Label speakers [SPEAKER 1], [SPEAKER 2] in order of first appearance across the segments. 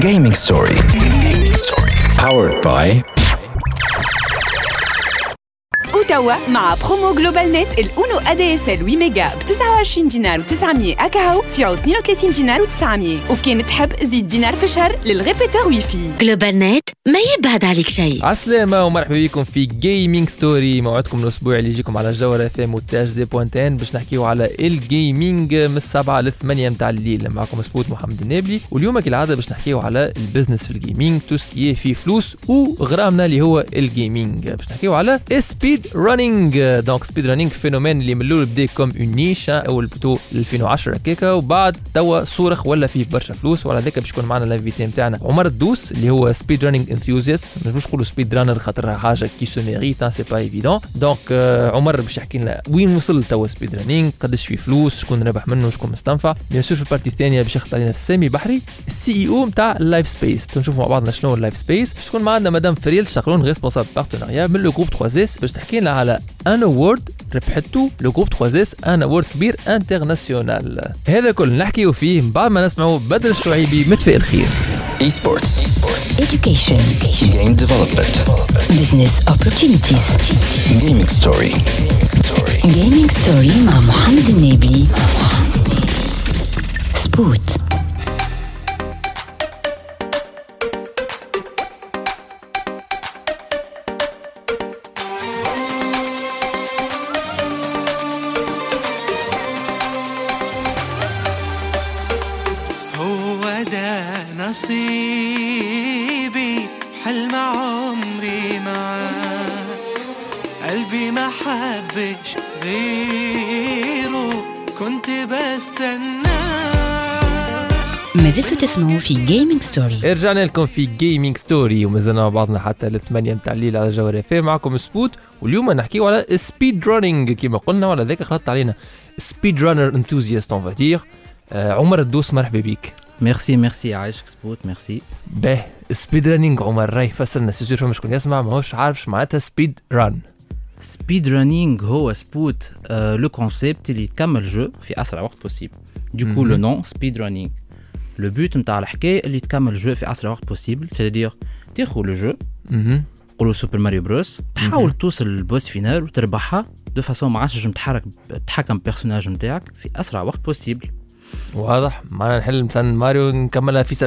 [SPEAKER 1] Gaming Story. Powered by
[SPEAKER 2] وتوا مع برومو جلوبال نت abonnement ADSL 8 ميجا ب 29 دينار و900 اكاهو في عوض 32 دينار و900 وكان تحب زيد دينار في الشهر لل répéteur Wi-Fi
[SPEAKER 3] جلوبال نت ما يبعد عليك شيء
[SPEAKER 4] عسلامة ومرحبا بكم في Gaming Story موعدكم الأسبوع اللي يجيكم على الجوهرة FM وتاج دي بوانتين باش نحكيو على ال gaming من السبعة للثمانية متاع الليل معكم Spot محمد النابلي واليوم كالعادة باش نحكيو على ال business في ال gaming tout ce qui فيه فلوس وغرامنا اللي هو ال gaming باش نحكيو على speedrunning donc speedrunning phénomène اللي من الأول بدا comme une niche أول بتو 2010 هكاكا وبعد توا صاروخ ولا فيه برشا فلوس وعلى ذاك باش يكون معنا ال invité نتاعنا عمر الدوس اللي هو speedrunning enthusiast ما نجموش نقولوا speedrunner خاطر حاجة qui se mérite c'est pas évident donc عمر باش يحكي لنا وين وصل توا speedrunning قداش فيه فلوس شكون ربح منه شكون مستنفع. bien sûr في ال partie الثانية باش يخطر علينا سامي بحري ال CEO نتاع ال Live Space نشوفوا مع بعضنا شنو ال Live Space باش تكون معنا مدام فريل شقلون responsable partenariat من le groupe 3S باش تحكي لنا على un award ربحته le groupe 3S un award كبير international هذا كل نحكيو فيه من بعد ما نسمعوا بدر الشعيبي متفائل الخير
[SPEAKER 1] Esports.
[SPEAKER 3] education
[SPEAKER 1] Game development.
[SPEAKER 3] business opportunities
[SPEAKER 1] Gaming Story.
[SPEAKER 3] gaming story مع محمد النابلي Spot في Gaming Story
[SPEAKER 4] رجعنا لكم في Gaming Story ومازلنا مع بعضنا حتى الثمانية متاع الليل على جوهرة FM معكم Spot واليوم نحكيو على speedrunning كما قلنا وعلى ذاك خلطت علينا speedrunner enthusiast amateur عمر الدوس مرحبا بك.
[SPEAKER 5] merci merci عايشك Spot merci
[SPEAKER 4] به speedrunning عمر راي فسرنا سيزور فما شكون يسمع ماهوش عارف معناتها
[SPEAKER 5] speedrun speedrunning هو Spot le concept اللي تكمل jeu في أسرع وقت possible donc le nom speedrunning le but نتاع الحكاية اللي تكمل jeu في أسرع وقت possible c'est-à-dire تاخذ le jeu
[SPEAKER 4] même.
[SPEAKER 5] نقولوا Super Mario Bros تحاول توصل لل boss final وتربحها de façon ما عادش تنجم تحرك تحكم personnage نتاعك في أسرع وقت possible
[SPEAKER 4] واضح معناها نحل مثلا ماريو نكملها في س...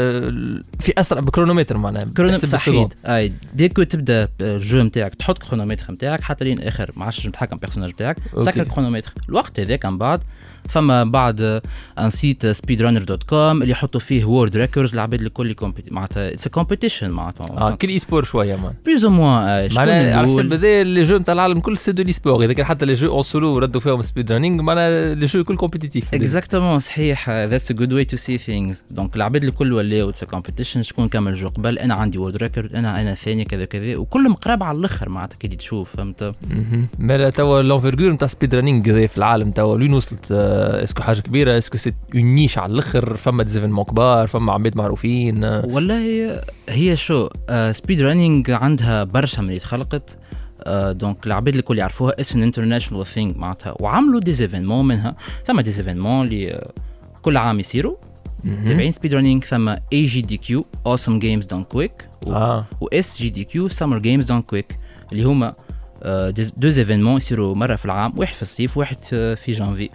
[SPEAKER 4] في أسرع ب chronomètre
[SPEAKER 5] معناها
[SPEAKER 4] chronomètre
[SPEAKER 5] صحيح.
[SPEAKER 4] أي
[SPEAKER 5] donc تبدأ ال jeu نتاعك تحط chronomètre نتاعك حتى لين اخر ما عادش تنجم تحكم personnage نتاعك. سكر ال chronomètre الوقت هذاك من بعد فما بعد un site speedrun dot com اللي يحطوا فيه world records العباد الكل معناتها it's competition معناتها.
[SPEAKER 4] آه كل e-sport شوية mais
[SPEAKER 5] plus ou moins
[SPEAKER 4] معناها على حسب هذا les jeux نتاع العالم كل c'est de l'e-sport إذا كان حتى les jeux en solo ردوا فيهم speedrunning معناها les jeux الكل compétitifs
[SPEAKER 5] exactement صحيح. that's a good way to see things donc العباد الكل ولاو it's competition شكون كمل jeu قبل؟ أنا عندي world record أنا أنا ثاني كذا كذا. وكلهم قراب على الآخر معناتها كي تشوف فهمت.
[SPEAKER 4] مالا توا l'envergure نتاع speedrunning في العالم توا. وين وصلت آه، est-ce que حاجة كبيرة est-ce que c'est une niche على الأخر فما des événements كبار فما عباد معروفين. آه،
[SPEAKER 5] والله هي show آه speedrunning عندها برشا من اللي تخلقت. آه donc العباد الكل يعرفوها it's an international thing معناتها. وعملوا des événements منها. ثم des événements اللي آه، كل عام يصيروا. تابعين speedrunning ثم AGDQ Awesome Games Done
[SPEAKER 4] Quick
[SPEAKER 5] و SGDQ Summer Games Done Quick اللي هما آه، deux événements يصيروا مرة في العام واحد في الصيف واحد في في جانفي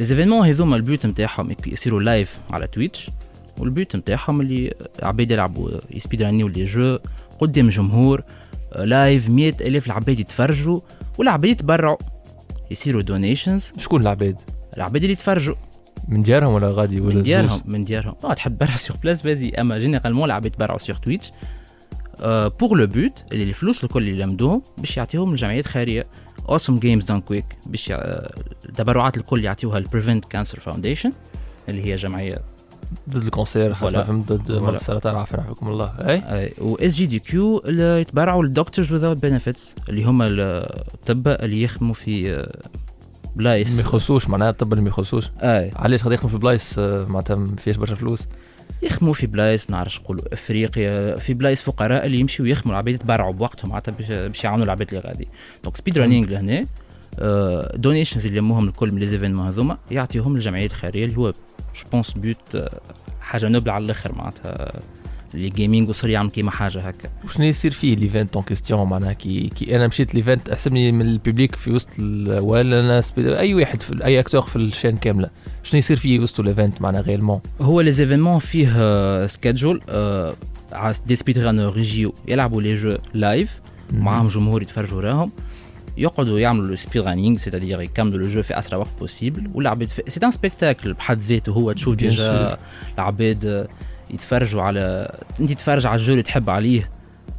[SPEAKER 5] les événements هذوما ال but نتاعهم يصيروا live على Twitch وال but نتاعهم اللي العباد يلعبوا ي speedrun يو les jeux قدام جمهور live مئة ألاف العباد يتفرجوا والعباد يتبرعوا يصيروا donations
[SPEAKER 4] شكون العباد
[SPEAKER 5] العباد اللي يتفرجوا
[SPEAKER 4] من ديارهم ولا غادي ولا
[SPEAKER 5] من ديارهم؟ من ديارهم آه تحب برا sur place vas-y اما généralement العباد يتبرعوا sur Twitch pour le but اللي الفلوس الكل اللي لمدوهم باش يعطيهم لجمعيات خيرية. Awesome Games Done Quick باش يع- آه، التبرعات الكل يعطيوها ال Prevent Cancer Foundation اللي هي جمعية.
[SPEAKER 4] ضد ال cancer حسب ما. فهمت ضد مرض. السرطان عافانا يعافيكم الله. أي؟
[SPEAKER 5] و SGDQ اللي يتبرعوا لل Doctors Without Benefits اللي هما الطباء اللي يخدموا في آه،
[SPEAKER 4] ما
[SPEAKER 5] بلايص.
[SPEAKER 4] يخصوش معناها الطب اللي ما يخصوش
[SPEAKER 5] أي.
[SPEAKER 4] علاش خاطر يخدموا في بلايص آه، معناتها ما فيهاش برشا فلوس؟
[SPEAKER 5] يخدموا في بلايص ما نعرفش نقولوا أفريقيا في بلايص فقراء اللي يمشيو يخدموا العباد يتبرعوا بوقتهم معناتها باش يعاونوا العباد اللي غادي. donc speedrunning لهنا donations اللي يلموهم الكل من les événements هذوما يعطيهم للجمعيات الخيرية اللي هو je pense but حاجة noble على الآخر معناتها le gaming وصار يعمل كيما حاجة هكا.
[SPEAKER 4] وشنو يصير فيه l'event en question معناها؟ كي, كي أنا مشيت l'event احسبني من ال public في وسط ولا ناس أي واحد في أي acteur في ال chaîne كاملة. شنو يصير فيه وسط l'event معناها généralement
[SPEAKER 5] هو les événements فيه schedule des speedrunners يجيو يلعبوا les jeux live معاهم جمهور يتفرجوا راهم يقعدوا يعملوا speedrunning c'est-à-dire يكملوا le jeu في أسرع وقت possible والعباد c'est un spectacle بحد ذاته هو تشوف déjà العباد آه، يتفرجوا على انت تتفرج على ال jeu اللي تحب عليه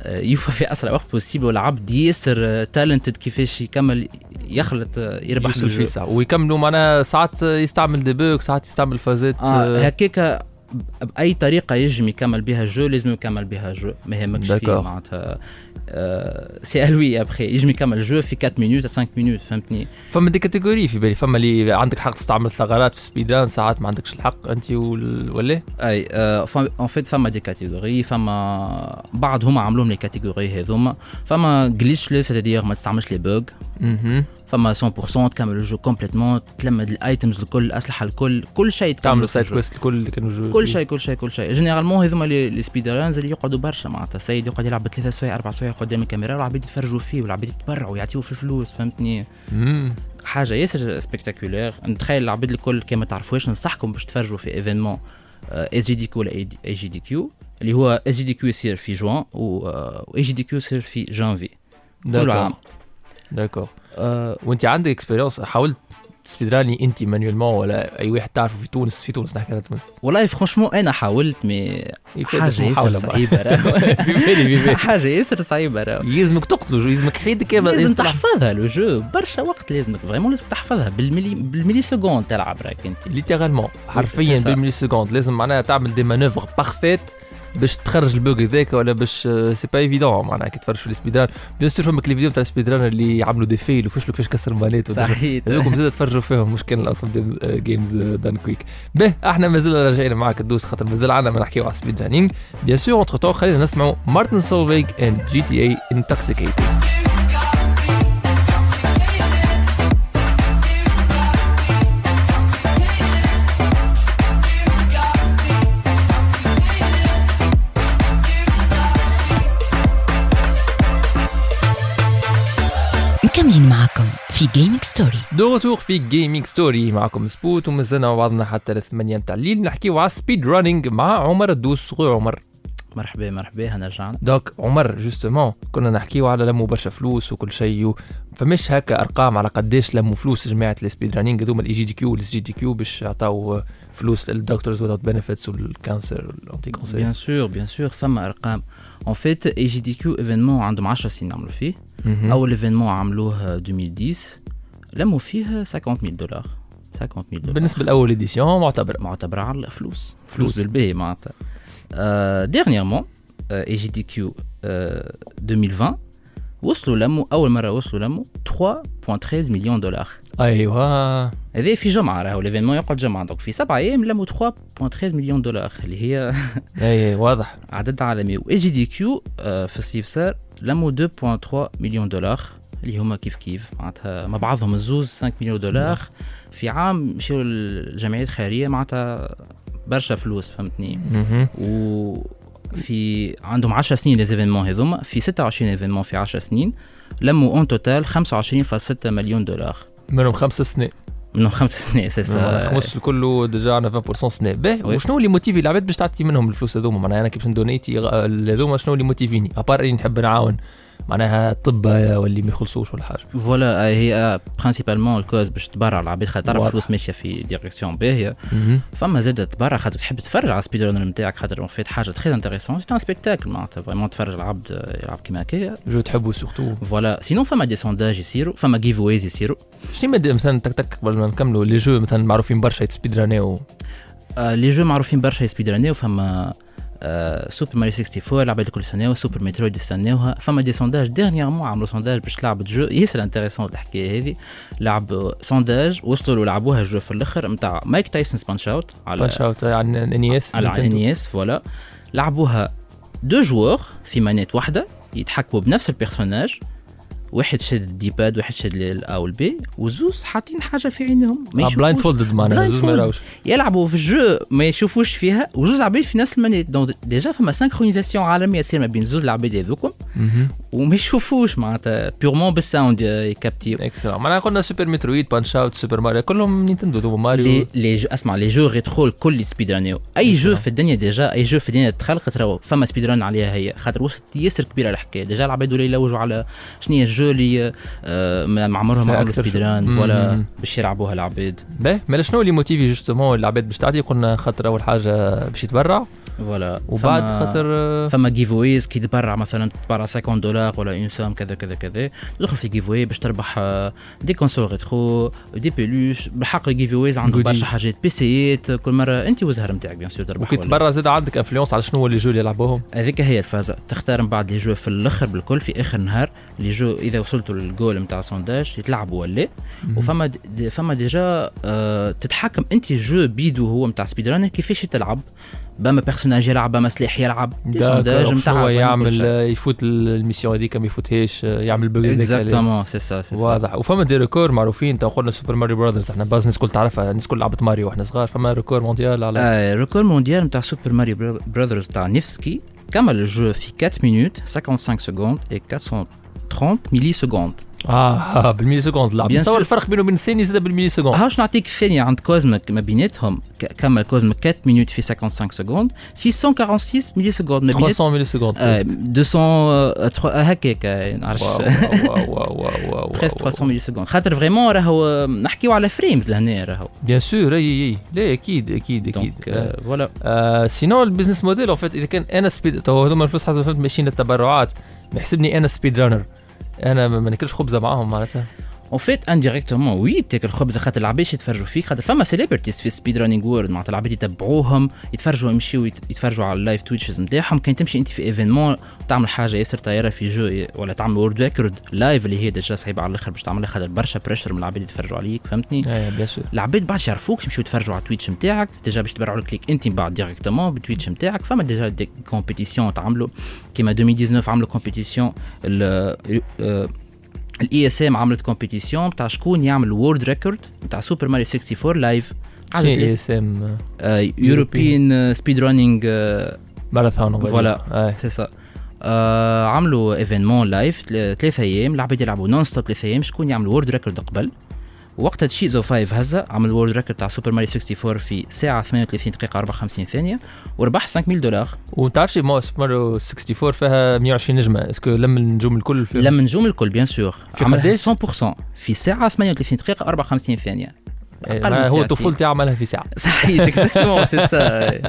[SPEAKER 5] آه، يوفى في أسرع وقت possible والعبد ياسر talented كيفاش يكمل يخلط آه، يربح
[SPEAKER 4] يوصل. فيه ساعه ويكملوا معناها ساعات يستعمل des bugs ساعات يستعمل فازات.
[SPEAKER 5] آه
[SPEAKER 4] آه،
[SPEAKER 5] هكاك بأي طريقة يجم يكمل بها ال jeu لازم يكمل بها ال jeu. ما فيه
[SPEAKER 4] D'accord.
[SPEAKER 5] معناتها. آه c'est الوي après يجم يكمل ال jeu في 4 minutes 5 minutes فهمتني
[SPEAKER 4] فما des catégories في بالي. فما اللي عندك حق تستعمل ثغرات في speedrun ساعات ما عندكش الحق أنت. ولا؟
[SPEAKER 5] أي en fait فما des catégories فما بعض هما عملوهم les catégories هذوما. فما glitchless c'est-à-dire ما تستعملش les
[SPEAKER 4] bugs.
[SPEAKER 5] فما 100% تكمل ال jeu complètement تلم ال items الكل الاسلحه الكل كل شيء في side.
[SPEAKER 4] quests الكل كانوا jeu
[SPEAKER 5] كل شيء كل شيء كل شيء. généralement هذوما les les speedruns اللي يقعدوا برشا معناتها. السيد يقعد يلعب ثلاثة سوايع أربع سوايع قدام الكاميرا والعباد يتفرجوا فيه والعباد يتبرعوا يعطيوه في الفلوس فهمتني. حاجة ياسر spectaculaire نتخيل العباد الكل كي ما تعرفوش ننصحكم باش تفرجوا في événement SGDQ ولا AGDQ اللي هو SGDQ يصير في جوان و AGDQ يصير في جانفي كل عام.
[SPEAKER 4] d'accord آه، وانت عندك expérience حاولت تسبيدراني انت manuellement ولا أي واحد تعرفه في تونس في تونس نحكي على تونس
[SPEAKER 5] والله franchement أنا حاولت
[SPEAKER 4] mais
[SPEAKER 5] حاجة ياسر صعيبة.
[SPEAKER 4] في بالي في بالي.
[SPEAKER 5] حاجة ياسر صعيبة
[SPEAKER 4] يلزمك تقتلوا يلزمك حيد كامل.
[SPEAKER 5] لازم. تحفظها le jeu برشا وقت لازمك vraiment لازم تحفظها. بال milli بال milliseconde تلعب راك انت.
[SPEAKER 4] littéralement حرفيا. بالملي seconde لازم معناها تعمل des manœuvres parfaites باش تخرج ال bug هذاك ولا باش c'est pas évident معناها كي تفرج في ال speedrun. bien sûr فما les vidéos تاع ال speedrun اللي يعملوا des fails وفشلوا كيفاش كسر manette
[SPEAKER 5] صحيح.
[SPEAKER 4] هذوكم زاد تفرجوا فيهم مش كان أصلا Games Done Quick به إحنا مازلنا راجعين معاك الدوس خاطر مازال عندنا ما نحكيو على speedrunning bien sûr entre-temps خلينا نسمعوا Martin Solveig and
[SPEAKER 3] GTA Intoxicated في Gaming Story
[SPEAKER 4] de retour في Gaming Story معكم سبوت ومازلنا مع بعضنا حتى الثمانية متاع الليل. نحكيو على speedrunning مع عمر الدوس. خويا عمر.
[SPEAKER 5] مرحبا مرحبا هنا رجعنا
[SPEAKER 4] donc عمر justement كنا نحكيو على لموا برشا فلوس وكل شيء فمش هكا أرقام على قداش لموا فلوس جماعة ال speedrunning هذوما الاي جي دي كيو والاس جي دي كيو باش يعطاو فلوس لل Doctors Without Borders وال
[SPEAKER 5] cancer وال anti-cancer bien sûr bien sûr فما أرقام. en fait AGDQ événement عندهم 10 سنين عملوا فيه. اول événement عملوه 2010 لموا فيه 50000 دولار 50000 دولار
[SPEAKER 4] بالنسبة لأول édition معتبرة.
[SPEAKER 5] معتبرة على فلوس
[SPEAKER 4] فلوس.
[SPEAKER 5] فلوس بالباهي معناتها. آه dernièrement AGDQ 2020 وصلوا لموا أول مرة وصلوا لموا 3.13 مليون دولار
[SPEAKER 4] أيوه.
[SPEAKER 5] هذا في جمعة راهو l'événement يقعد جمعة. donc في سبعة أيام لموا 3.13 مليون دولار اللي هي
[SPEAKER 4] أي واضح.
[SPEAKER 5] عدد عالمي. و AGDQ آه، في الصيف صار لموا 2.3 مليون دولار اللي هما كيف كيف. معناتها مع بعضهم الزوز 5 مليون دولار. في عام مشيو الجمعيات الخيرية معناتها برشا فلوس فهمتني؟
[SPEAKER 4] مهم.
[SPEAKER 5] وفي عندهم 10 سنين les événements هذوما. في 26 événements في 10 سنين لموا en total 25.6 مليون دولار.
[SPEAKER 4] منهم خمس سنين.
[SPEAKER 5] منهم خمس سنين أساسا
[SPEAKER 4] خمس كله déjà عندنا 20% سنة باهي. وشنو اللي موتيفي العباد باش تعطي منهم الفلوس هذوما. معناها أنا كيفاش ندونيتي غ- هذوما شنو اللي موتيفيني à part إني نحب نعاون. معناها الطب واللي ما يخلصوش ولا حاجة.
[SPEAKER 5] voilà هي principalement ال cause باش تبرع العباد خاطر تعرف. الفلوس ماشية في direction باهيه فما زاد تبرع خاطر تحب تتفرج على ال speedrunner نتاعك خاطر fait حاجة très intéressante c'est un spectacle معناتها vraiment تفرج العبد يلعب كيما هكايا
[SPEAKER 4] jeu تحبوا surtout
[SPEAKER 5] voilà sinon فما des sondages يصيروا فما giveaways يصيروا.
[SPEAKER 4] شنو مثلا تك تك قبل ما نكملوا les jeux مثلا معروفين برشا يتسبيد رانيو
[SPEAKER 5] les jeux معروفين برشا يسبيد رانيو فما Super Mario 64 العباد الكل يستناوها Super Metroid يستناوها فما des sondages dernièrement عملوا sondage باش تلعب jeu ياسر intéressant الحكاية هذه لعبوا sondage وصلوا لعبوها ال jeu في الآخر نتاع Mike Tyson's Punch-Out على
[SPEAKER 4] Punch-Out عن NES
[SPEAKER 5] على NES voilà لعبوها deux joueurs في manette واحدة يتحكموا بنفس ال personnage واحد شاد ال D-pad واحد شاد ال A وال B وزوز حاطين حاجة في عينهم ما
[SPEAKER 4] blind
[SPEAKER 5] يشوفوش.
[SPEAKER 4] folded معناها زوز ما. يراوش
[SPEAKER 5] يلعبوا في ال jeu ما يشوفوش فيها وزوز عباد في نفس ال manette donc déjà فما synchronisation عالمية تصير ما بين زوز العباد هذوكم. وما يشوفوش معناتها purement بال sound يكابتيو.
[SPEAKER 4] excellent معناها قلنا Super Metroid Punch-Out Super Mario كلهم Nintendo دوما ماريو
[SPEAKER 5] les les jeux اسمع les jeux rétro الكل سبيد رانيو أي jeu في الدنيا déjà أي jeu في الدنيا تخلقت راهو فما speedrun عليها هي. خاطر وصلت ياسر كبيرة الحكاية. déjà العباد ولا يلوجوا على شنو هي ال jeu اللي آه، ما عمرهم ما عملوا speed.
[SPEAKER 4] run.
[SPEAKER 5] voilà باش يلعبوها العباد
[SPEAKER 4] باهي مالا شنو اللي موتيفي justement العباد باش تعطي قلنا خاطر أول حاجة باش يتبرع
[SPEAKER 5] voilà
[SPEAKER 4] وبعد خاطر آه،
[SPEAKER 5] فما giveaways كي تبرع مثلا تبرع 50 دولار ولا une somme كذا كذا كذا تدخل في giveaway باش تربح des consoles rétro des peluches بالحق ال giveaways عنده
[SPEAKER 4] Goodies.
[SPEAKER 5] برشا حاجات بيسيات كل مرة أنت والزهر نتاعك bien sûr تربح
[SPEAKER 4] وكي
[SPEAKER 5] ولا.
[SPEAKER 4] تبرع زاد عندك influence على شنو هو ال les jeux اللي يلعبوهم
[SPEAKER 5] هذيك هي الفازة تختار من بعد les jeux في الأخر بالكل في آخر نهار les jeux إذا وصلتوا للجول نتاع sondage يتلعبوا ولا؟ وفما des فما déjà آه تتحكم أنت jeu بيدو هو نتاع speedrunner كيفاش تلعب بما personnage يلعب بما سلاح يلعب
[SPEAKER 4] sondage
[SPEAKER 5] نتاع
[SPEAKER 4] هو يعمل آه، يفوت ال mission هذيك ما يفوتهاش آه، يعمل
[SPEAKER 5] bug exactement c'est ça c'est
[SPEAKER 4] واضح. وفما des records معروفين تو قلنا Super Mario Brothers إحنا base الناس الكل تعرفها الناس الكل لعبت ماريو وإحنا صغار فما record mondial على
[SPEAKER 5] آه record mondial نتاع Super Mario Brothers تاع Niftski. كمل ال jeu في 4 minutes 55 secondes et 430
[SPEAKER 4] millisecondes آه بال milliseconde
[SPEAKER 5] bien
[SPEAKER 4] نتصور. الفرق بينه وبين الثاني زاد بال milliseconde
[SPEAKER 5] هاوش نعطيك ثانية عند Kosmic ما بيناتهم كمل Kosmic 4 minutes في 55 secondes 646 millisecondes ما بيناتهم
[SPEAKER 4] 300 millisecondes
[SPEAKER 5] آه 200 آه، تخ- آه، هكاك نعرفش
[SPEAKER 4] wow wow wow wow wow
[SPEAKER 5] presque 300 millisecondes خاطر vraiment راهو نحكيو على frames لهنا راهو
[SPEAKER 4] bien sûr اي اي لا أكيد أكيد أكيد
[SPEAKER 5] voilà آه
[SPEAKER 4] sinon ال business model en fait اذا كان أنا speed تو هذوما الفلوس حسب ما فهمت ماشيين للتبرعات بيحسبني أنا speedrunner أنا ما ناكلش خبزة معاهم معناتها.
[SPEAKER 5] en fait indirectement oui تاكل خبزه خاطر العباد يتفرجوا فيك خاطر فما celebrities في speedrunning world معناتها العباد يتبعوهم يتفرجوا يمشيو يت- يتفرجوا على ال live Twitches نتاعهم كان تمشي انت في événement تعمل حاجة ياسر طايره في jeu ولا تعمل world record live اللي هي déjà صعيبه على الآخر باش تعملها خاطر برشا pressure من العباد يتفرجوا عليك فهمتني
[SPEAKER 4] إيه bien sûr
[SPEAKER 5] العباد بعد يعرفوك يمشيو يتفرجوا على Twitch نتاعك déjà باش تبرعوا لك انت من بعد directement بال Twitch نتاعك فما déjà des compétitions تعملوا كيما 2019 عملوا compétition ال ESM عملت compétition تاع شكون يعمل world record تاع Super Mario 64 live
[SPEAKER 4] شنو
[SPEAKER 5] ESM؟ European
[SPEAKER 4] Speedrunning
[SPEAKER 5] Marathon voilà c'est ça عملوا événement live ثلاثة أيام العباد يلعبوا non-stop ثلاثة أيام شكون يعمل world record قبل؟ وقتها Cheese 05 هزا عمل world record تاع Super Mario 64 في ساعة 38 دقيقة 54 ثانية وربح 5000 دولار
[SPEAKER 4] وتعرفش ما Super Mario 64 فيها 120 نجمة est-ce que لم النجوم الكل في
[SPEAKER 5] لما نجوم الكل
[SPEAKER 4] bien
[SPEAKER 5] sûr
[SPEAKER 4] قداش؟
[SPEAKER 5] 100% في ساعة 38 دقيقة 54 ثانية. أقل من
[SPEAKER 4] هو. طفولتي عملها في ساعة.
[SPEAKER 5] صحيح exactement c'est ça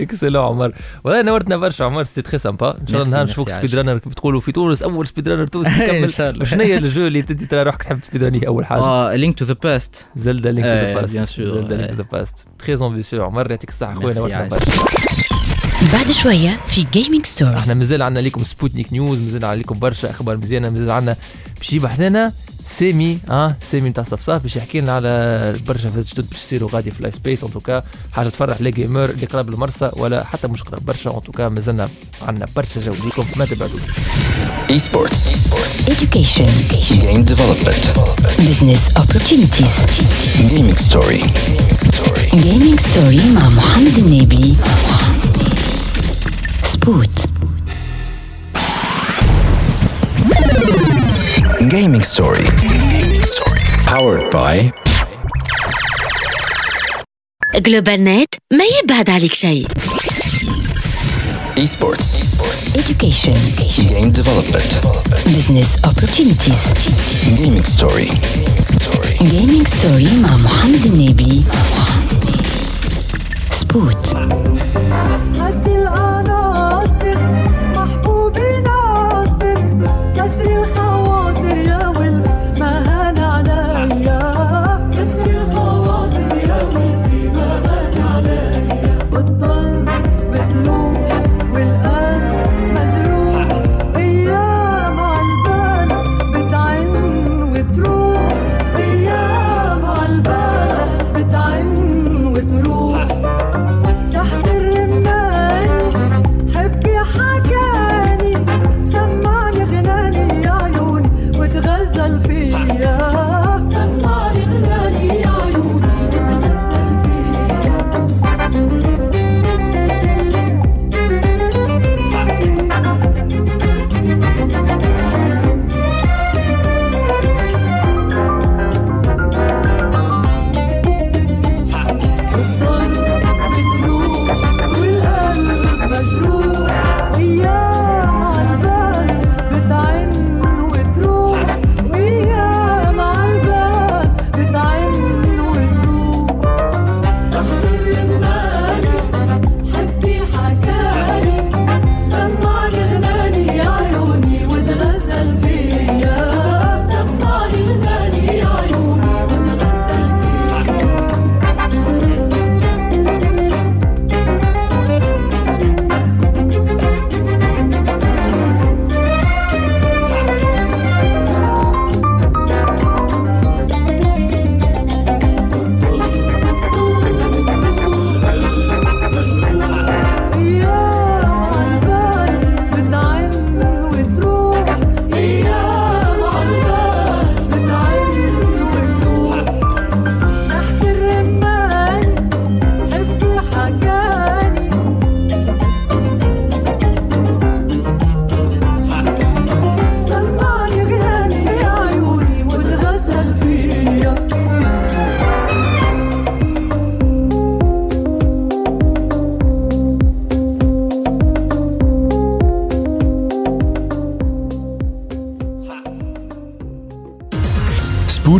[SPEAKER 4] excellent عمر. والله نورتنا برشا عمر c'est très sympa إن شاء الله نهار نشوفك. speedrunner تقولوا في تونس؟ أول speedrunner تونسي
[SPEAKER 5] إن
[SPEAKER 4] يكمل
[SPEAKER 5] شاء الله.
[SPEAKER 4] وشنو هي ال jeu اللي انت ترى روحك تحب
[SPEAKER 5] ت speedrunner أول حاجة؟ آه
[SPEAKER 4] Link to the
[SPEAKER 5] Past
[SPEAKER 4] Zelda Link
[SPEAKER 5] to the
[SPEAKER 4] Past Zelda Link
[SPEAKER 5] to.
[SPEAKER 4] the Past très ambitieux عمر. يعطيك الصحة خويا نورتنا. برشا.
[SPEAKER 3] بعد شوية في Gaming Story
[SPEAKER 4] إحنا مازال عندنا ليكم Sputnik News مازال عليكم برشا أخبار مزيانة مازال عندنا باش يجيب حدانا سامي آه سامي نتاع صفصاف باش يحكي لنا على برشا فاز جدد باش يصيروا غادي في ال live space en tout cas حاجة تفرح les gamers اللي قرب المرسى ولا حتى مش قرب برشا. en tout cas مازلنا عندنا برشا جو. ليكم ما تبعدوش.
[SPEAKER 1] Esports.
[SPEAKER 3] education.
[SPEAKER 1] Game development.
[SPEAKER 3] business opportunities.
[SPEAKER 1] Gaming story.
[SPEAKER 3] gaming story. مع محمد النبي
[SPEAKER 1] Gaming story. Powered by
[SPEAKER 6] جلوبال نت ما يبعد عليك شيء
[SPEAKER 1] esports.
[SPEAKER 3] education
[SPEAKER 1] Game development.
[SPEAKER 3] business opportunities
[SPEAKER 1] Gaming story.
[SPEAKER 3] gaming story مع محمد النبي سبوت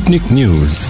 [SPEAKER 1] Sputnik News.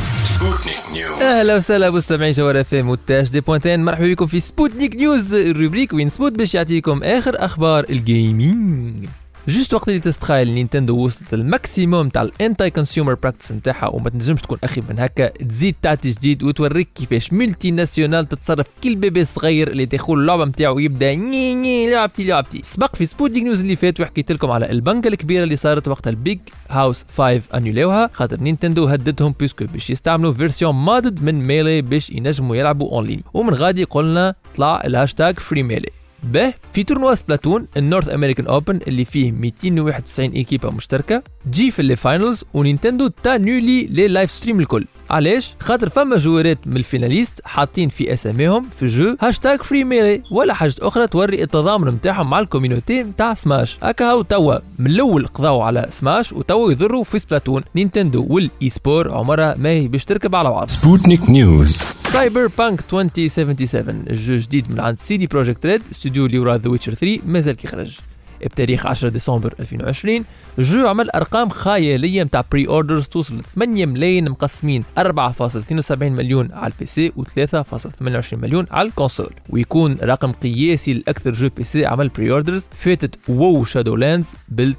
[SPEAKER 4] أهلا وسهلا مستمعي جوهر اف ام دي بوانتين مرحبا بكم في Sputnik News ال rubrique وين سبوت باش يعطيكم آخر أخبار ال gaming juste وقت اللي تستخيل Nintendo وصلت ال maximum تاع ال anti-consumer practice نتاعها وما تنجمش تكون أخي من هكا. تزيد تعطي جديد وتوريك كيفاش multinationale تتصرف كل bébé صغير اللي تدخل اللعبة نتاعو ويبدأ ني ني لعبتي لعبتي. سبق في Sputnik News اللي فات وحكيت لكم على البنكة الكبيرة اللي صارت وقت ال Big House 5 annuليوها خاطر Nintendo هددهم puisque باش يستعملوا version modded من Melee باش ينجموا يلعبوا اونلاين ومن غادي قلنا طلع ال hashtag Free Melee به في tournoi Splatoon ال North American Open اللي فيه 291 إيكيبا مشتركة تجي في ال les finals و Nintendo ت annuler les livestreams الكل. علاش؟ خاطر فما جوارات من ال finalistes حاطين في أساميهم في جو hashtag Free Melee ولا حاجة أخرى توري التضامن نتاعهم مع ال community نتاع Smash. هكا هاو توا من الأول قضاو على سماش وتوا يضروا في Splatoon. Nintendo وال e-sport عمرها ما هي باش تركب على بعض.
[SPEAKER 1] Sputnik News.
[SPEAKER 4] Cyberpunk 2077 ال jeu جديد من عند CD Projekt Red. studio اللي ورا The Witcher 3 مازال كيخرج. بتاريخ 10 ديسمبر 2020 ال jeu عمل أرقام خيالية نتاع pre-orders توصل ل 8 ملايين مقسمين 4.72 مليون على ال PC و 3.28 مليون على ال console. ويكون رقم قياسي لأكثر jeu PC عمل pre-orders فاتت WoW Shadowlands بال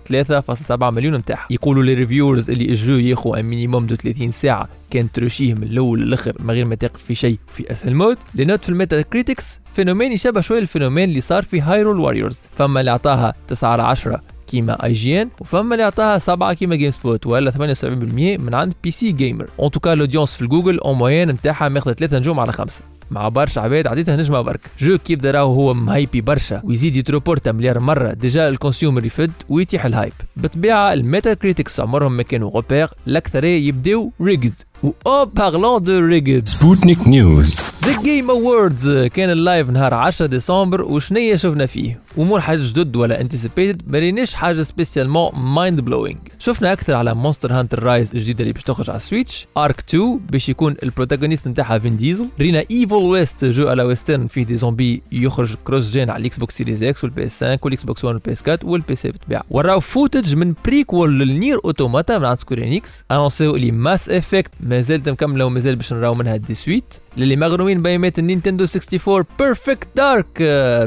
[SPEAKER 4] 3.7 مليون نتاعها يقولوا les reviewers اللي ال jeu ياخو un minimum de 30 ساعة. كان تروشيه من الأول للآخر من غير ما تقف في شيء في اسهل mode les notes في ال Metacritics phénomène يشبه شوية ال phénomène اللي صار في Hyrule Warriors فما اللي عطاها 9 على 10 كيما IGN وفما اللي عطاها 7 كيما GameSpot ولا 78% من عند PC Gamer en tout cas ال audience في Google en moyenne نتاعها ماخذة 3 نجوم على 5 مع برشا عباد عطيتها نجمة برك jeu كيف راهو هو م hypé برشا ويزيد يتروبورتا مليار مرة déjà ال consumer يفد ويتيح ال hype. بالطبيعة ال Metacritics عمرهم ما كانوا غوبير الأكثرية يبداو rigged et en parlant de rigged
[SPEAKER 1] Sputnik News.
[SPEAKER 4] The Game Awards كان ال live نهار 10 ديسمبر وشنية شفنا فيه؟ أمور حاجة جدد ولا anticipated ما ريناش حاجة spécialement mind-blowing شفنا أكثر على Monster Hunter Rise الجديدة اللي باش تخرج على ال Switch ARK 2 باش يكون ال protagoniste نتاعها Vin Diesel رينا Evil West jeu على western فيه des zombies يخرج cross-gen على ال Xbox Series X وال PS 5 وال Xbox 1 وال PS 4 وال PC بالطبيعه و raw footage من prequel لل NieR Automata من عند Square Enix annonciو اللي Mass Effect ما زالت مكمله ومازال باش نراو منها des suites. للي مغرومين بأيامات ال Nintendo 64 Perfect Dark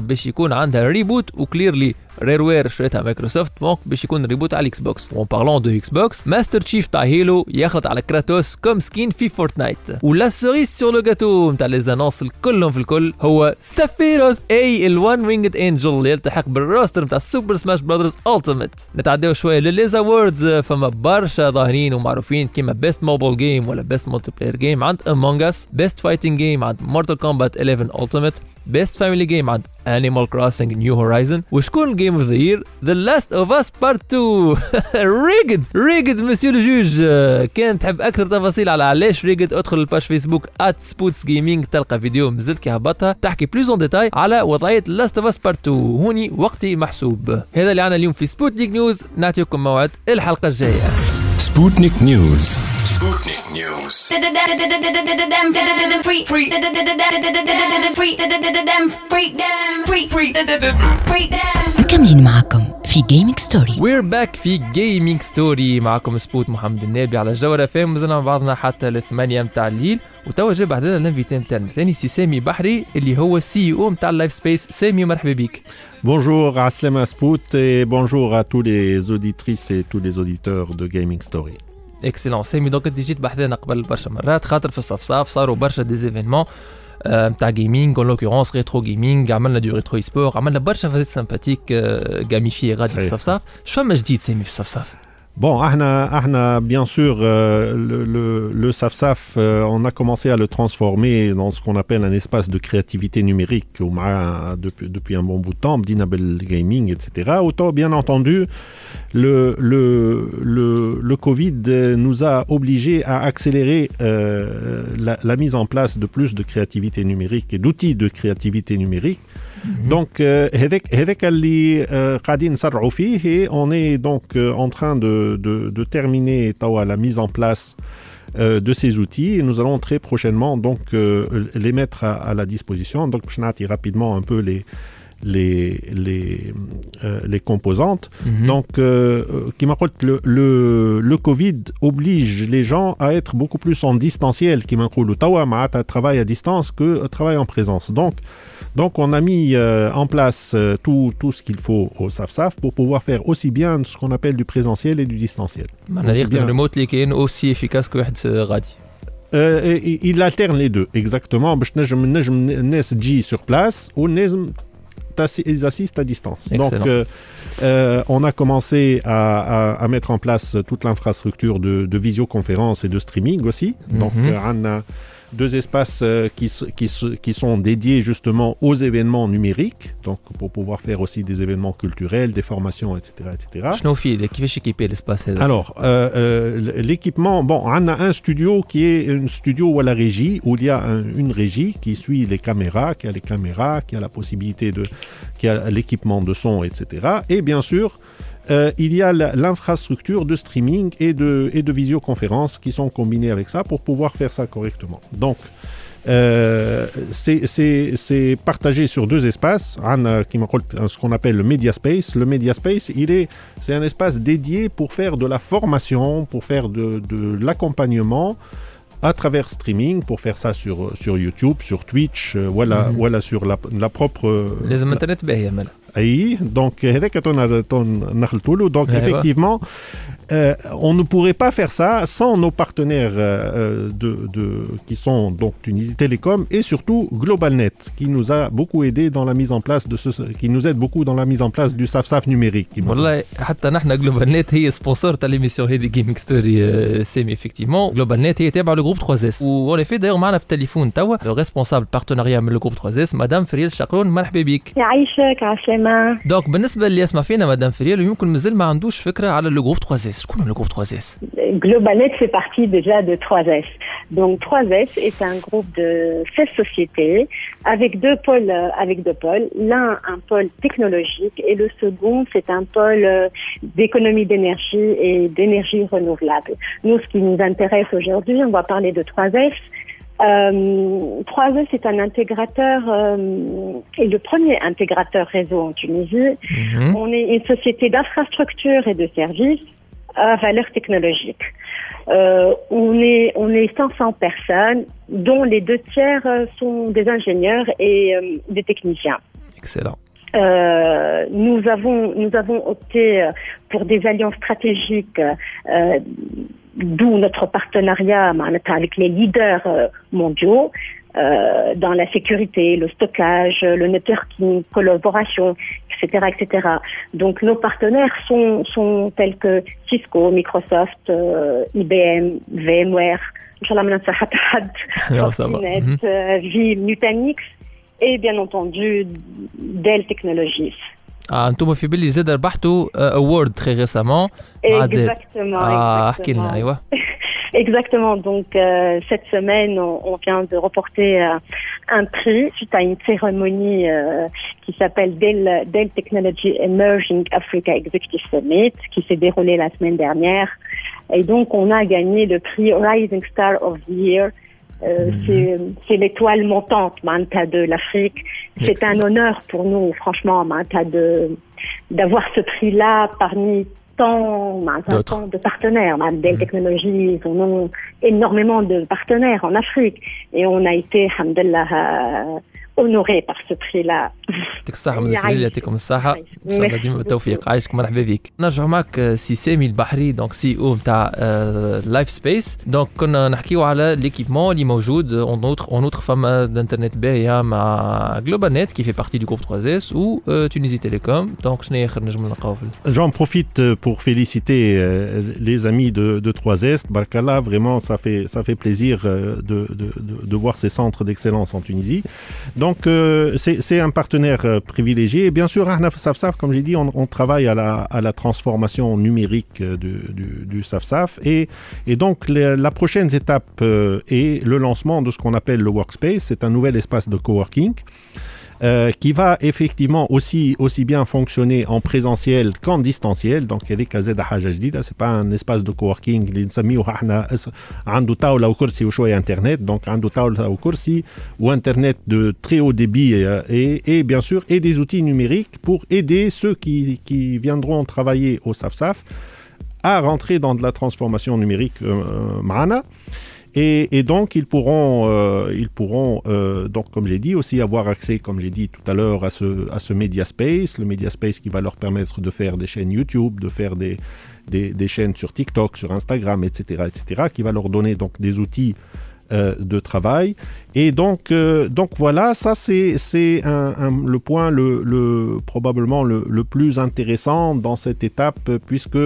[SPEAKER 4] باش يكون عندها reboot و clearly Rareware شريتها Microsoft donc باش يكون reboot على ال Xbox et en parlant de Xbox Master Chief تاع Halo يخلط على Kratos comme skin في Fortnite ولا cerise sur le gâteau نتاع les annonces كلهم في الكل. هو Sephiroth اي ال one-winged angel اللي يلتحق بال roster نتاع Super Smash Brothers Ultimate نتعداو شوية ل les awards فما برشا ظاهرين ومعروفين كيما best mobile game ولا best multiplayer game عند Among Us best fighting game عند Mortal Kombat 11 Ultimate best family game عند Animal Crossing New Horizon وشكون ال game of the year The Last of Us Part 2 rigged rigged monsieur le juge كان تحب أكثر تفاصيل على علاش rigged ادخل ال page Facebook @ Spots Gaming تلقى فيديو مازلت كي هبطها تحكي plus en détail على وضعية Last of Us Part 2 هوني وقتي محسوب. هذا اللي عنا اليوم في Sputnik News نعطيكم موعد الحلقة الجاية.
[SPEAKER 1] Sputnik
[SPEAKER 3] مكملين معكم في جيمنج ستوري
[SPEAKER 4] وير باك في جيمنج ستوري معكم سبوت محمد النابي على الجوهرة FM مازلنا مع بعضنا حتى الثمانية متاع الليل. وتوا جا بحذانا ال invité نتاعنا الثاني سي سامي بحري اللي هو CEO نتاع ال Life Space سامي مرحبا بك.
[SPEAKER 7] Bonjour عسلامة Spout et bonjour à tous les auditrices et tous les auditeurs de Gaming Story.
[SPEAKER 4] Excellent سامي donc انت جيت بحذانا قبل برشا مرات خاطر في الصفصاف صاروا برشا des événements نتاع gaming en l'occurrence retro gaming عملنا du retro sport عملنا برشا فازات sympathiques جاميفي غادي في. الصفصاف شو فما جديد سامي في الصفصاف
[SPEAKER 7] Bon, احنا, احنا, bien sûr, euh, le, le, le SAFSAF, euh, on a commencé à le transformer dans ce qu'on appelle un espace de créativité numérique au Mara depuis, depuis un bon bout de temps, بدينا بال gaming, etc. Autant, bien entendu, le, le, Covid nous a obligés à accélérer euh, la mise en place de plus de créativité numérique et d'outils de créativité numérique. Donc, euh, euh, et on est donc euh, en train de, terminer la mise en place de ces outils et nous allons très prochainement donc les mettre à, la disposition. Donc, je rapidement un peu les, composantes.
[SPEAKER 4] Mhm.
[SPEAKER 7] Donc, qui le, le, Covid oblige les gens à être beaucoup plus en distanciel, qui m'incoule le travail à distance que travail en présence. Donc, donc, on a mis euh, en place euh, tout, tout, ce qu'il faut au SAFSAF pour pouvoir faire aussi bien ce qu'on appelle du présentiel et du distanciel.
[SPEAKER 4] C'est-à-dire
[SPEAKER 7] que
[SPEAKER 4] le mot est aussi efficace que
[SPEAKER 7] euh, Radi. Euh, il alterne les deux, exactement. Je sur place ou ils assistent à distance.
[SPEAKER 4] Excellent.
[SPEAKER 7] Donc, euh, euh, on a commencé à, à, à, mettre en place toute l'infrastructure de, de visioconférence et de streaming aussi. Mhm. Donc,
[SPEAKER 4] mm
[SPEAKER 7] -hmm. on a deux espaces euh, qui, sont dédiés justement aux événements numériques, donc pour pouvoir faire aussi des événements culturels, des formations, etc. etc.
[SPEAKER 4] l'espace
[SPEAKER 7] Alors, euh, euh, l'équipement, bon, on a un studio qui est un studio à la régie, où il y a une régie qui suit les caméras, qui a les caméras, qui a la possibilité de, qui a l'équipement de son, etc. Et bien sûr, euh, il y a l'infrastructure de streaming et de, visioconférence qui sont combinées avec ça pour pouvoir faire ça correctement. Donc, euh, c'est partagé sur deux espaces, euh, ce qu'on appelle le Media Space. Le Media Space, c'est un espace dédié pour faire de la formation, pour faire de, l'accompagnement à travers streaming pour faire ça sur, YouTube, sur Twitch, euh, voilà,
[SPEAKER 4] mm -hmm.
[SPEAKER 7] voilà sur la, la propre. Euh,
[SPEAKER 4] la...
[SPEAKER 7] اي دونك هذاك تون تون نخلطوا له دونك
[SPEAKER 4] أيوة.
[SPEAKER 7] euh, on ne pourrait pas faire ça sans nos partenaires euh, euh, de, de, qui sont donc Tunisie Télécom et surtout GlobalNet, qui nous a beaucoup aidé dans la mise en place de ce, qui nous aide beaucoup dans la mise en place du SAFSAF numérique.
[SPEAKER 4] والله حتى نحن GlobalNet هي سبونسور تاع l'émission هذه Gaming Story سامي effectivement. GlobalNet هي تابعه ل groupe 3S Ou on a في direct معنا في التليفون توا le responsable partenariat من ال groupe 3S مدام فريال شقرون مرحبا بك
[SPEAKER 8] يعيشك عسلامة
[SPEAKER 4] donc بالنسبه اللي يسمع فينا مدام فريال ويمكن مازال ما عندوش فكره على ال groupe 3S 3S le groupe 3S
[SPEAKER 8] GlobalNet fait partie déjà de 3S. Donc 3S est un groupe de 16 sociétés avec deux pôles. Euh, avec deux pôles. L'un, un pôle technologique et le second, c'est un pôle euh, d'économie d'énergie et d'énergie renouvelable. Nous, ce qui nous intéresse aujourd'hui, on va parler de 3S. 3E, c'est un intégrateur euh, et le premier intégrateur réseau en Tunisie.
[SPEAKER 4] Mhm.
[SPEAKER 8] On est une société d'infrastructures et de services à valeur technologique. Euh, on, est, on 500 personnes, dont les deux tiers euh, sont des ingénieurs et euh, des techniciens. Excellent. Nous avons nous avons opté pour des alliances stratégiques, d'où notre partenariat bah, avec les leaders mondiaux euh, dans la sécurité, le stockage, le networking, collaboration, etc., etc. Donc nos partenaires sont sont tels que Cisco, Microsoft, euh, IBM, VMware. إن شاء الله ما ننسى حتى حد.
[SPEAKER 4] Non, ça va.
[SPEAKER 8] Fortinet,
[SPEAKER 4] Mhm.
[SPEAKER 8] euh, Vim, Nutanix et bien entendu Dell Technologies.
[SPEAKER 4] آه انتم في بلي زاد ربحتوا اوورد تري ريسامون مع ديل
[SPEAKER 8] Exactement.
[SPEAKER 4] اه احكي
[SPEAKER 8] exactement. Exactement. Donc euh, cette semaine, on, on, vient de reporter euh, un prix suite à une cérémonie euh, qui s'appelle Dell, Dell Technology Emerging Africa Executive Summit, qui s'est déroulée la semaine dernière. Et donc on a gagné le prix Rising Star of the Year. Euh, mhm. C'est l'étoile montante Manta de l'Afrique. C'est un honneur pour nous, franchement, Manta, de d'avoir ce prix-là parmi tant,
[SPEAKER 4] D'autres.
[SPEAKER 8] tant de partenaires. Manta, Dell Technologies, ils ont énormément de partenaires en Afrique. Et on a été, alhamdulillah, euh, honorés par ce prix-là.
[SPEAKER 4] يعطيك الصحة من الفريق يعطيكم الصحة. إن شاء الله ديما
[SPEAKER 8] Merci
[SPEAKER 4] بالتوفيق. عايشك مرحبا بك. نرجعوا معك آه، سي سامي البحري دونك CEO نتاع Life Space donc كنا نحكيو على l'équipement اللي موجود en outre en outre فما d'internet باهية مع GlobalNet qui fait partie du groupe 3S و آه، تونيزي تيليكوم donc شنو هي آخر نجم نلقاو في
[SPEAKER 7] J'en profite euh, pour féliciter euh, les amis de, de 3S. بارك الله, vraiment, ça fait, ça fait plaisir euh, de, de, de, de voir ces centres d'excellence en Tunisie. Donc, euh, c'est un partenaire euh, privilégié. Et bien sûr, Ahnaf Safsaf, comme j'ai dit, on, travaille à la, transformation numérique euh, du, du, Safsaf. Et, donc, la prochaine étape est le lancement de ce qu'on appelle le Workspace. C'est un nouvel espace de coworking. euh, qui va effectivement aussi, aussi bien fonctionner en présentiel qu'en distanciel. Donc, هذيك زاد حاجة جديدة. C'est pas un espace de coworking اللي نسميوه احنا اس- عنده طاولة وكرسي وشوية انترنت. Donc, عنده طاولة وكرسي ou internet de très haut débit euh, et, et bien sûr et des outils numériques pour aider ceux qui, qui viendront travailler au SAFSAF à rentrer dans de la transformation numérique euh, euh, معنا. et, et donc, ils pourront, euh, ils pourront euh, donc, comme j'ai dit, aussi avoir accès, comme j'ai dit tout à l'heure, à ce, à ce Media Space, le Media Space qui va leur permettre de faire des chaînes YouTube, de faire des, des, des chaînes sur TikTok, sur Instagram, etc., etc., qui va leur donner donc des outils euh, de travail. Et donc, euh, donc voilà, ça c'est c'est un- un- le point le, le, probablement le, le plus intéressant dans cette étape, puisque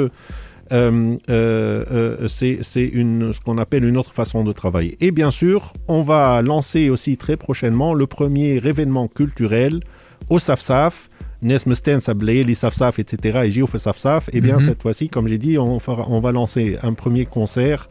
[SPEAKER 7] euh, euh, euh, c'est ce qu'on appelle une autre façon de travailler. Et bien sûr, on va lancer aussi très prochainement le premier événement culturel au SAFSAF. Nesmesten, Sablé, les Safsaf, etc. et Géof Safsaf. Et bien,
[SPEAKER 4] mhm.
[SPEAKER 7] cette fois-ci, comme j'ai dit, on va lancer un premier concert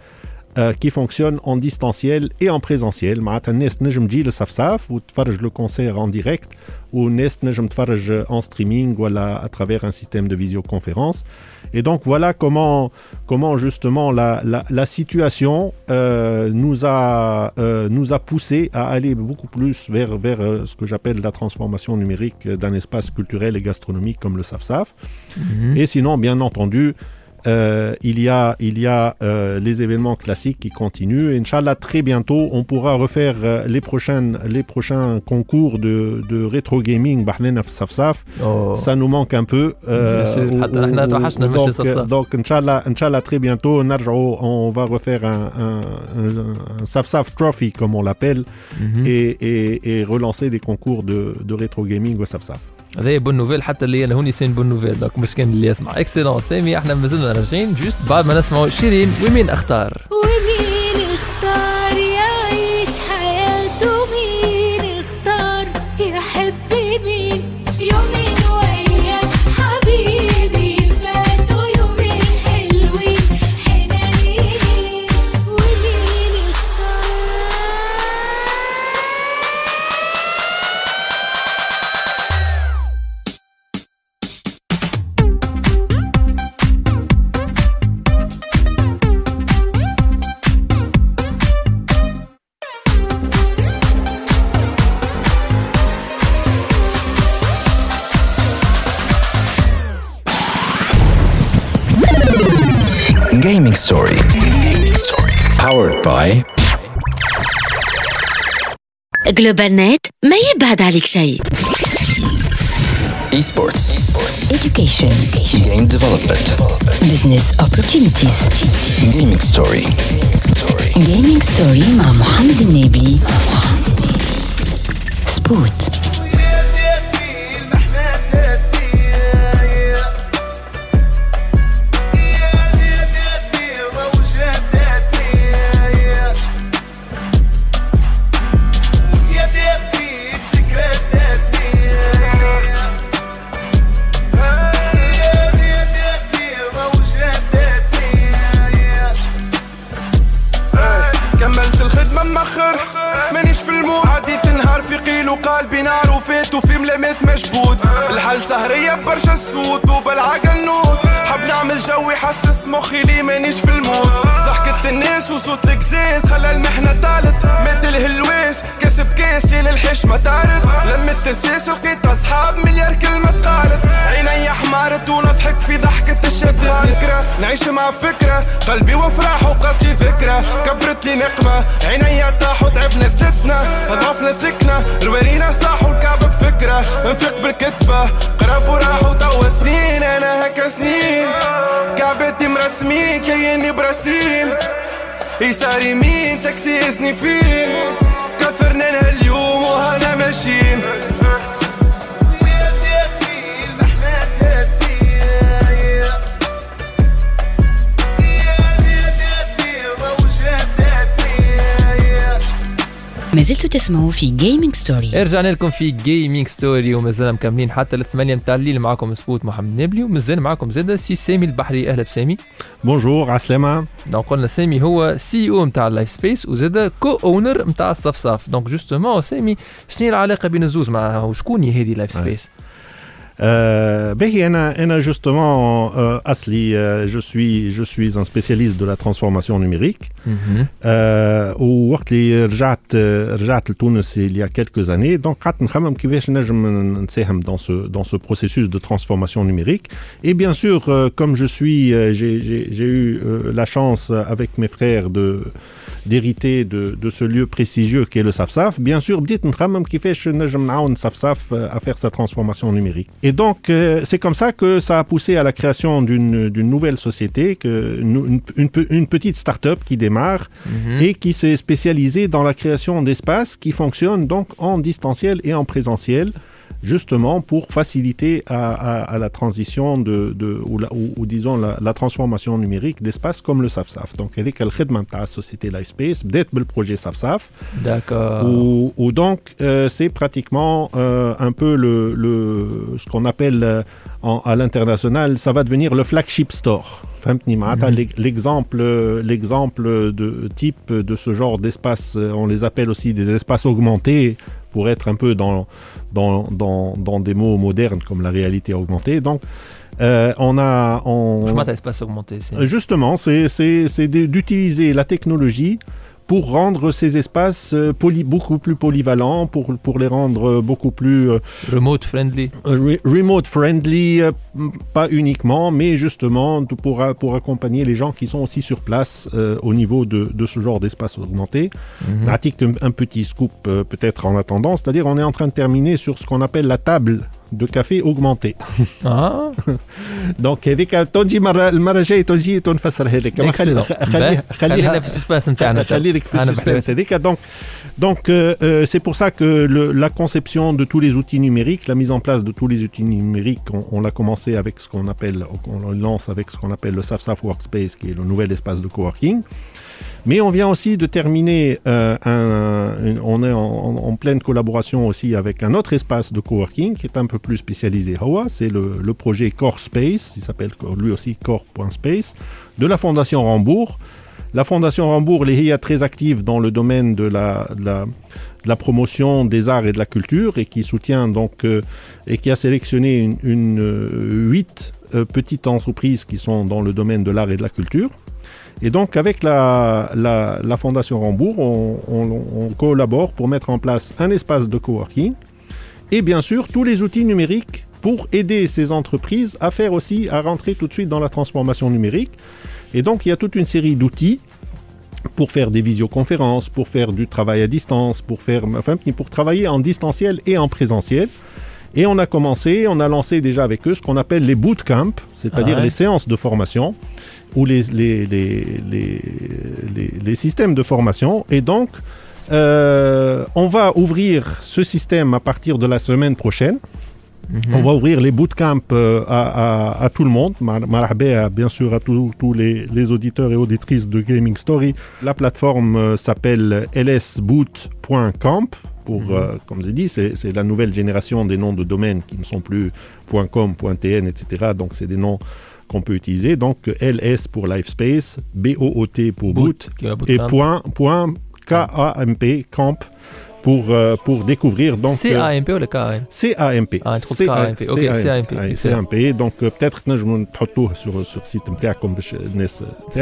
[SPEAKER 7] qui fonctionne en distanciel et en présentiel معناتها الناس تنجم تجي لسفساف وتفرج le concert en direct والناس تنجم تفرج en streaming ولا à travers un système de visioconférence et donc voilà comment, comment justement la, la, la situation euh, nous, a, euh, nous a poussé à aller beaucoup plus vers, vers euh, ce que j'appelle la transformation numérique d'un espace culturel et gastronomique comme le SAFSAF.
[SPEAKER 4] Mhm.
[SPEAKER 7] Et sinon, bien entendu, euh, il y a, il y a euh, les événements classiques qui continuent. Et Inch'Allah, très bientôt, on pourra refaire euh, les, prochaines, les prochains concours de, de rétro gaming.
[SPEAKER 4] Oh.
[SPEAKER 7] Ça nous manque un peu.
[SPEAKER 4] Euh,
[SPEAKER 7] donc, donc Inch'Allah, Inch'Allah, très bientôt, on va refaire un, un, un, Safsaf Trophy, comme on l'appelle, et, et, et, relancer des concours de, de rétro gaming au Safsaf.
[SPEAKER 4] هذا bonne nouvelle حتى اللي أنا هوني c'est une bonne nouvelle donc مش كان اللي يسمع. Excellent سامي إحنا مازلنا راجعين juste بعد ما نسمعوا شيرين ومين أختار؟
[SPEAKER 9] ومين؟
[SPEAKER 6] جلوبال نت ما يبعد عليك شيء
[SPEAKER 1] Esports.
[SPEAKER 3] Education.
[SPEAKER 1] Game Development.
[SPEAKER 3] Business opportunities.
[SPEAKER 1] Gaming Story.
[SPEAKER 3] Gaming Story مع محمد النبي. سبوت.
[SPEAKER 10] الحل سهرية برشا الصوت وبالعقل نوت. حب نعمل جو يحسس مخي لي مانيش في المود ضحكة الناس وصوت الكزاز خلى المحنة تالت. مات الهلواس. كسب كاس ليل الحشمة تارد لمت الساس لقيت أصحاب مليار كلمة قالت عيني حمارت ونضحك في ضحكة الشد. ذكرى نعيش مع فكرة. قلبي وفرح وبقات لي ذكرى كبرت لي نقمة. عيني طاحوا تعبنا سلتنا ضعفنا سلكنا الورينا صاحوا الكعب بفكرة. نفيق بالكتبة. قرب وراحوا توا سنين. أنا هكا سنين. كعبتي مرسمين. كيني براسين. يسار يمين تاكسي يزني فين؟ لها اليوم وهنا ماشيين.
[SPEAKER 3] ما زلتوا تسمعوا في Gaming Story
[SPEAKER 4] رجعنا لكم في Gaming Story ومازلنا مكملين حتى الثمانية متاع الليل معكم سبوت محمد نبلي ومازال معكم زاد سي سامي البحري. أهلا بسامي.
[SPEAKER 7] Bonjour عسلامة
[SPEAKER 4] donc قلنا سامي هو CEO نتاع ال Life Space وزاد co-owner نتاع الصفصاف donc justement سامي شنو هي العلاقة بين الزوز؟ مع وشكون هي هذه Life Space
[SPEAKER 7] Euh, باهي انا انا justement euh, اصلي euh, je suis je suis un spécialiste de la transformation numérique euh, ووقت اللي رجعت رجعت لتونس il y a quelques années donc قعدت نخمم كيفاش نجم نساهم dans ce dans ce processus de transformation numérique et bien sûr euh, comme je suis euh, j'ai j'ai j'ai eu euh, la chance avec mes frères de d'hériter de, de ce lieu prestigieux qu'est le SAFSAF, bien sûr, بديت نخمم كيفاش نجم نعاون SAFSAF à faire sa transformation numérique. Et donc, euh, c'est comme ça que ça a poussé à la création d'une nouvelle société, que, une, une, pe- une petite start-up qui démarre et qui s'est spécialisée dans la création d'espaces qui fonctionnent donc en distanciel et en présentiel justement pour faciliter à, la transition de, ou, la, disons la, transformation numérique d'espace comme le SAFSAF. Donc, il y a la société Lifespace, peut-être le projet SAFSAF. D'accord. Ou, donc, euh, c'est pratiquement euh, un peu le, ce qu'on appelle euh, à l'international, ça va devenir le flagship store.
[SPEAKER 4] Mhm.
[SPEAKER 7] L'exemple, l'exemple de type de ce genre d'espace, on les appelle aussi des espaces augmentés pour être un peu dans, dans, dans, dans des mots modernes comme la réalité augmentée. Donc, euh, on a. On...
[SPEAKER 4] Je m'intéresse pas à augmenter.
[SPEAKER 7] Euh, justement, c'est d'utiliser la technologie pour rendre ces espaces euh, beaucoup plus polyvalents, pour, les rendre euh, beaucoup plus... Euh, remote friendly. Remote friendly, pas uniquement, mais justement pour, accompagner les gens qui sont aussi sur place au niveau de, ce genre d'espace augmenté.
[SPEAKER 4] Mm
[SPEAKER 7] -hmm. un, petit scoop peut-être en attendant, c'est-à-dire on est en train de terminer sur ce qu'on appelle la table de café augmenté.
[SPEAKER 4] اه
[SPEAKER 7] دونك هذيك تونجي مره المره الجايه تونجي تنفسرها لك أما خلي-
[SPEAKER 4] Excellent.
[SPEAKER 7] خليها
[SPEAKER 4] باهي. خلينا في السسبانس نتاعنا
[SPEAKER 7] خلي لك في
[SPEAKER 4] أنا
[SPEAKER 7] السسبانس هذيك donc donc euh, euh, c'est pour ça que le- la conception de tous les outils numériques, la mise en place de tous les outils numériques, on, on l'a commencé avec ce qu'on appelle, on le lance avec ce qu'on appelle le SAFSAF Workspace, qui est le nouvel espace de coworking. Mais on vient aussi de terminer, euh, un, une- on est en, en- en pleine collaboration aussi avec un autre espace de coworking qui est un peu plus spécialisé. Hawa, c'est le, projet Core Space, il s'appelle lui aussi Core.space, de la Fondation Rambourg. La Fondation Rambourg est très active dans le domaine de la, promotion des arts et de la culture et qui soutient donc euh, et qui a sélectionné une, euh, huit euh, petites entreprises qui sont dans le domaine de l'art et de la culture. Et donc, avec la, Fondation Rambourg, on- on collabore pour mettre en place un espace de coworking et bien sûr tous les outils numériques pour aider ces entreprises à faire aussi, à rentrer tout de suite dans la transformation numérique. Et donc, il y a toute une série d'outils pour faire des visioconférences, pour faire du travail à distance, pour faire, enfin, pour travailler en distanciel et en présentiel. Et on a commencé, on a lancé déjà avec eux ce qu'on appelle les bootcamps, c'est-à-dire
[SPEAKER 4] Ah ouais.
[SPEAKER 7] les séances de formation ou les, les, les, les, les- les systèmes de formation. Et donc, euh, on va ouvrir ce système à partir de la semaine prochaine. On va ouvrir les bootcamps euh, à, à- à tout le monde. Mar- marhaba, bien sûr, à tous les, les auditeurs et auditrices de Gaming Story. La plateforme euh, s'appelle lsboot.camp. Pour, euh, comme j'ai dit, c'est la nouvelle génération des noms de domaine qui ne sont plus .com, .tn, etc. Donc, c'est des noms qu'on peut utiliser. Donc, LS pour Livespace, BOOT pour
[SPEAKER 4] Boot,
[SPEAKER 7] Boot, et point, point K-A-M-P, Camp. Pour, euh, pour découvrir. donc
[SPEAKER 4] CAMP
[SPEAKER 7] euh,
[SPEAKER 4] ou le KAM
[SPEAKER 7] CAMP.
[SPEAKER 4] Ah, CAMP. OK, CAMP.
[SPEAKER 7] CAMP. Donc, euh, peut-être que je vais sur sur site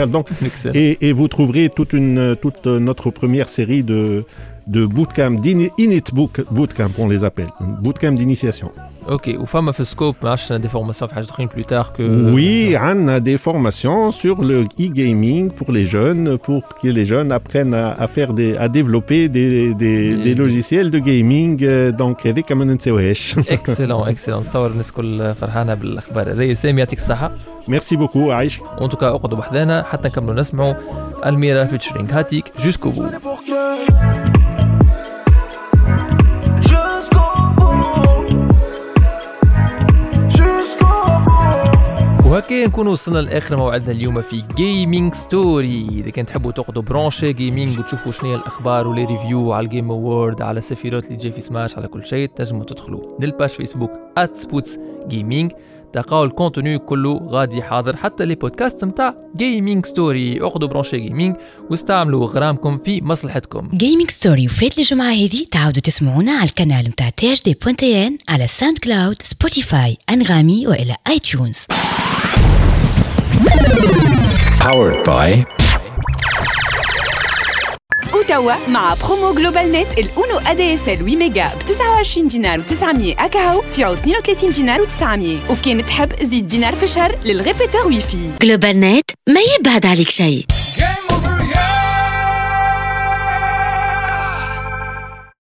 [SPEAKER 7] Donc, et, et vous trouverez toute, une, toute notre première série de, de bootcamp, d'ini- init boot, bootcamp on les appelle, bootcamp d'initiation.
[SPEAKER 4] اوكي وفما في السكوب ما عرفتش دي فورماسيون في حاجه اخرين بلو تار كو
[SPEAKER 7] Oui, on a des formations sur le e-gaming pour les jeunes, pour que les jeunes apprennent à, à faire des, à développer des, des, des logiciels de gaming. euh, Donc, avec un ننساوهاش.
[SPEAKER 4] اكسلون اكسلون نتصور الناس الكل فرحانه بالاخبار هذه سامي يعطيك الصحه
[SPEAKER 7] Merci beaucoup, عايش.
[SPEAKER 4] وان توكا اقعدوا بحذانا حتى نكملوا نسمعوا الميرا فيتشرينغ هاتيك جوسكو بو وهكا نكون وصلنا لآخر موعدنا اليوم في Gaming Story إذا كان تحبوا تاخذوا branché gaming وتشوفوا شنو هي الأخبار و les reviews على ال Game Awards على Sephiroth اللي جاي في سماش على كل شيء تنجموا تدخلوا لل page Facebook @Spouts Gaming تلقاو ال contenu كله غادي حاضر حتى les podcasts نتاع Gaming Story اخذوا branché gaming واستعملوا غرامكم في مصلحتكم.
[SPEAKER 3] Gaming Story وفات الجمعة هذه تعاودوا تسمعونا على القناة متاع THD point tn على SoundCloud Spotify Anghami وإلى iTunes
[SPEAKER 1] Powered by
[SPEAKER 2] وتوا مع برومو جلوبال نت الاونو ا دي اس ال 8 ميجا ب 29 دينار و900 اكاهو في عوض 32 دينار و900 وكان تحب زيد دينار في الشهر لل répéteur
[SPEAKER 6] wifi Global نت ما يبعد عليك شيء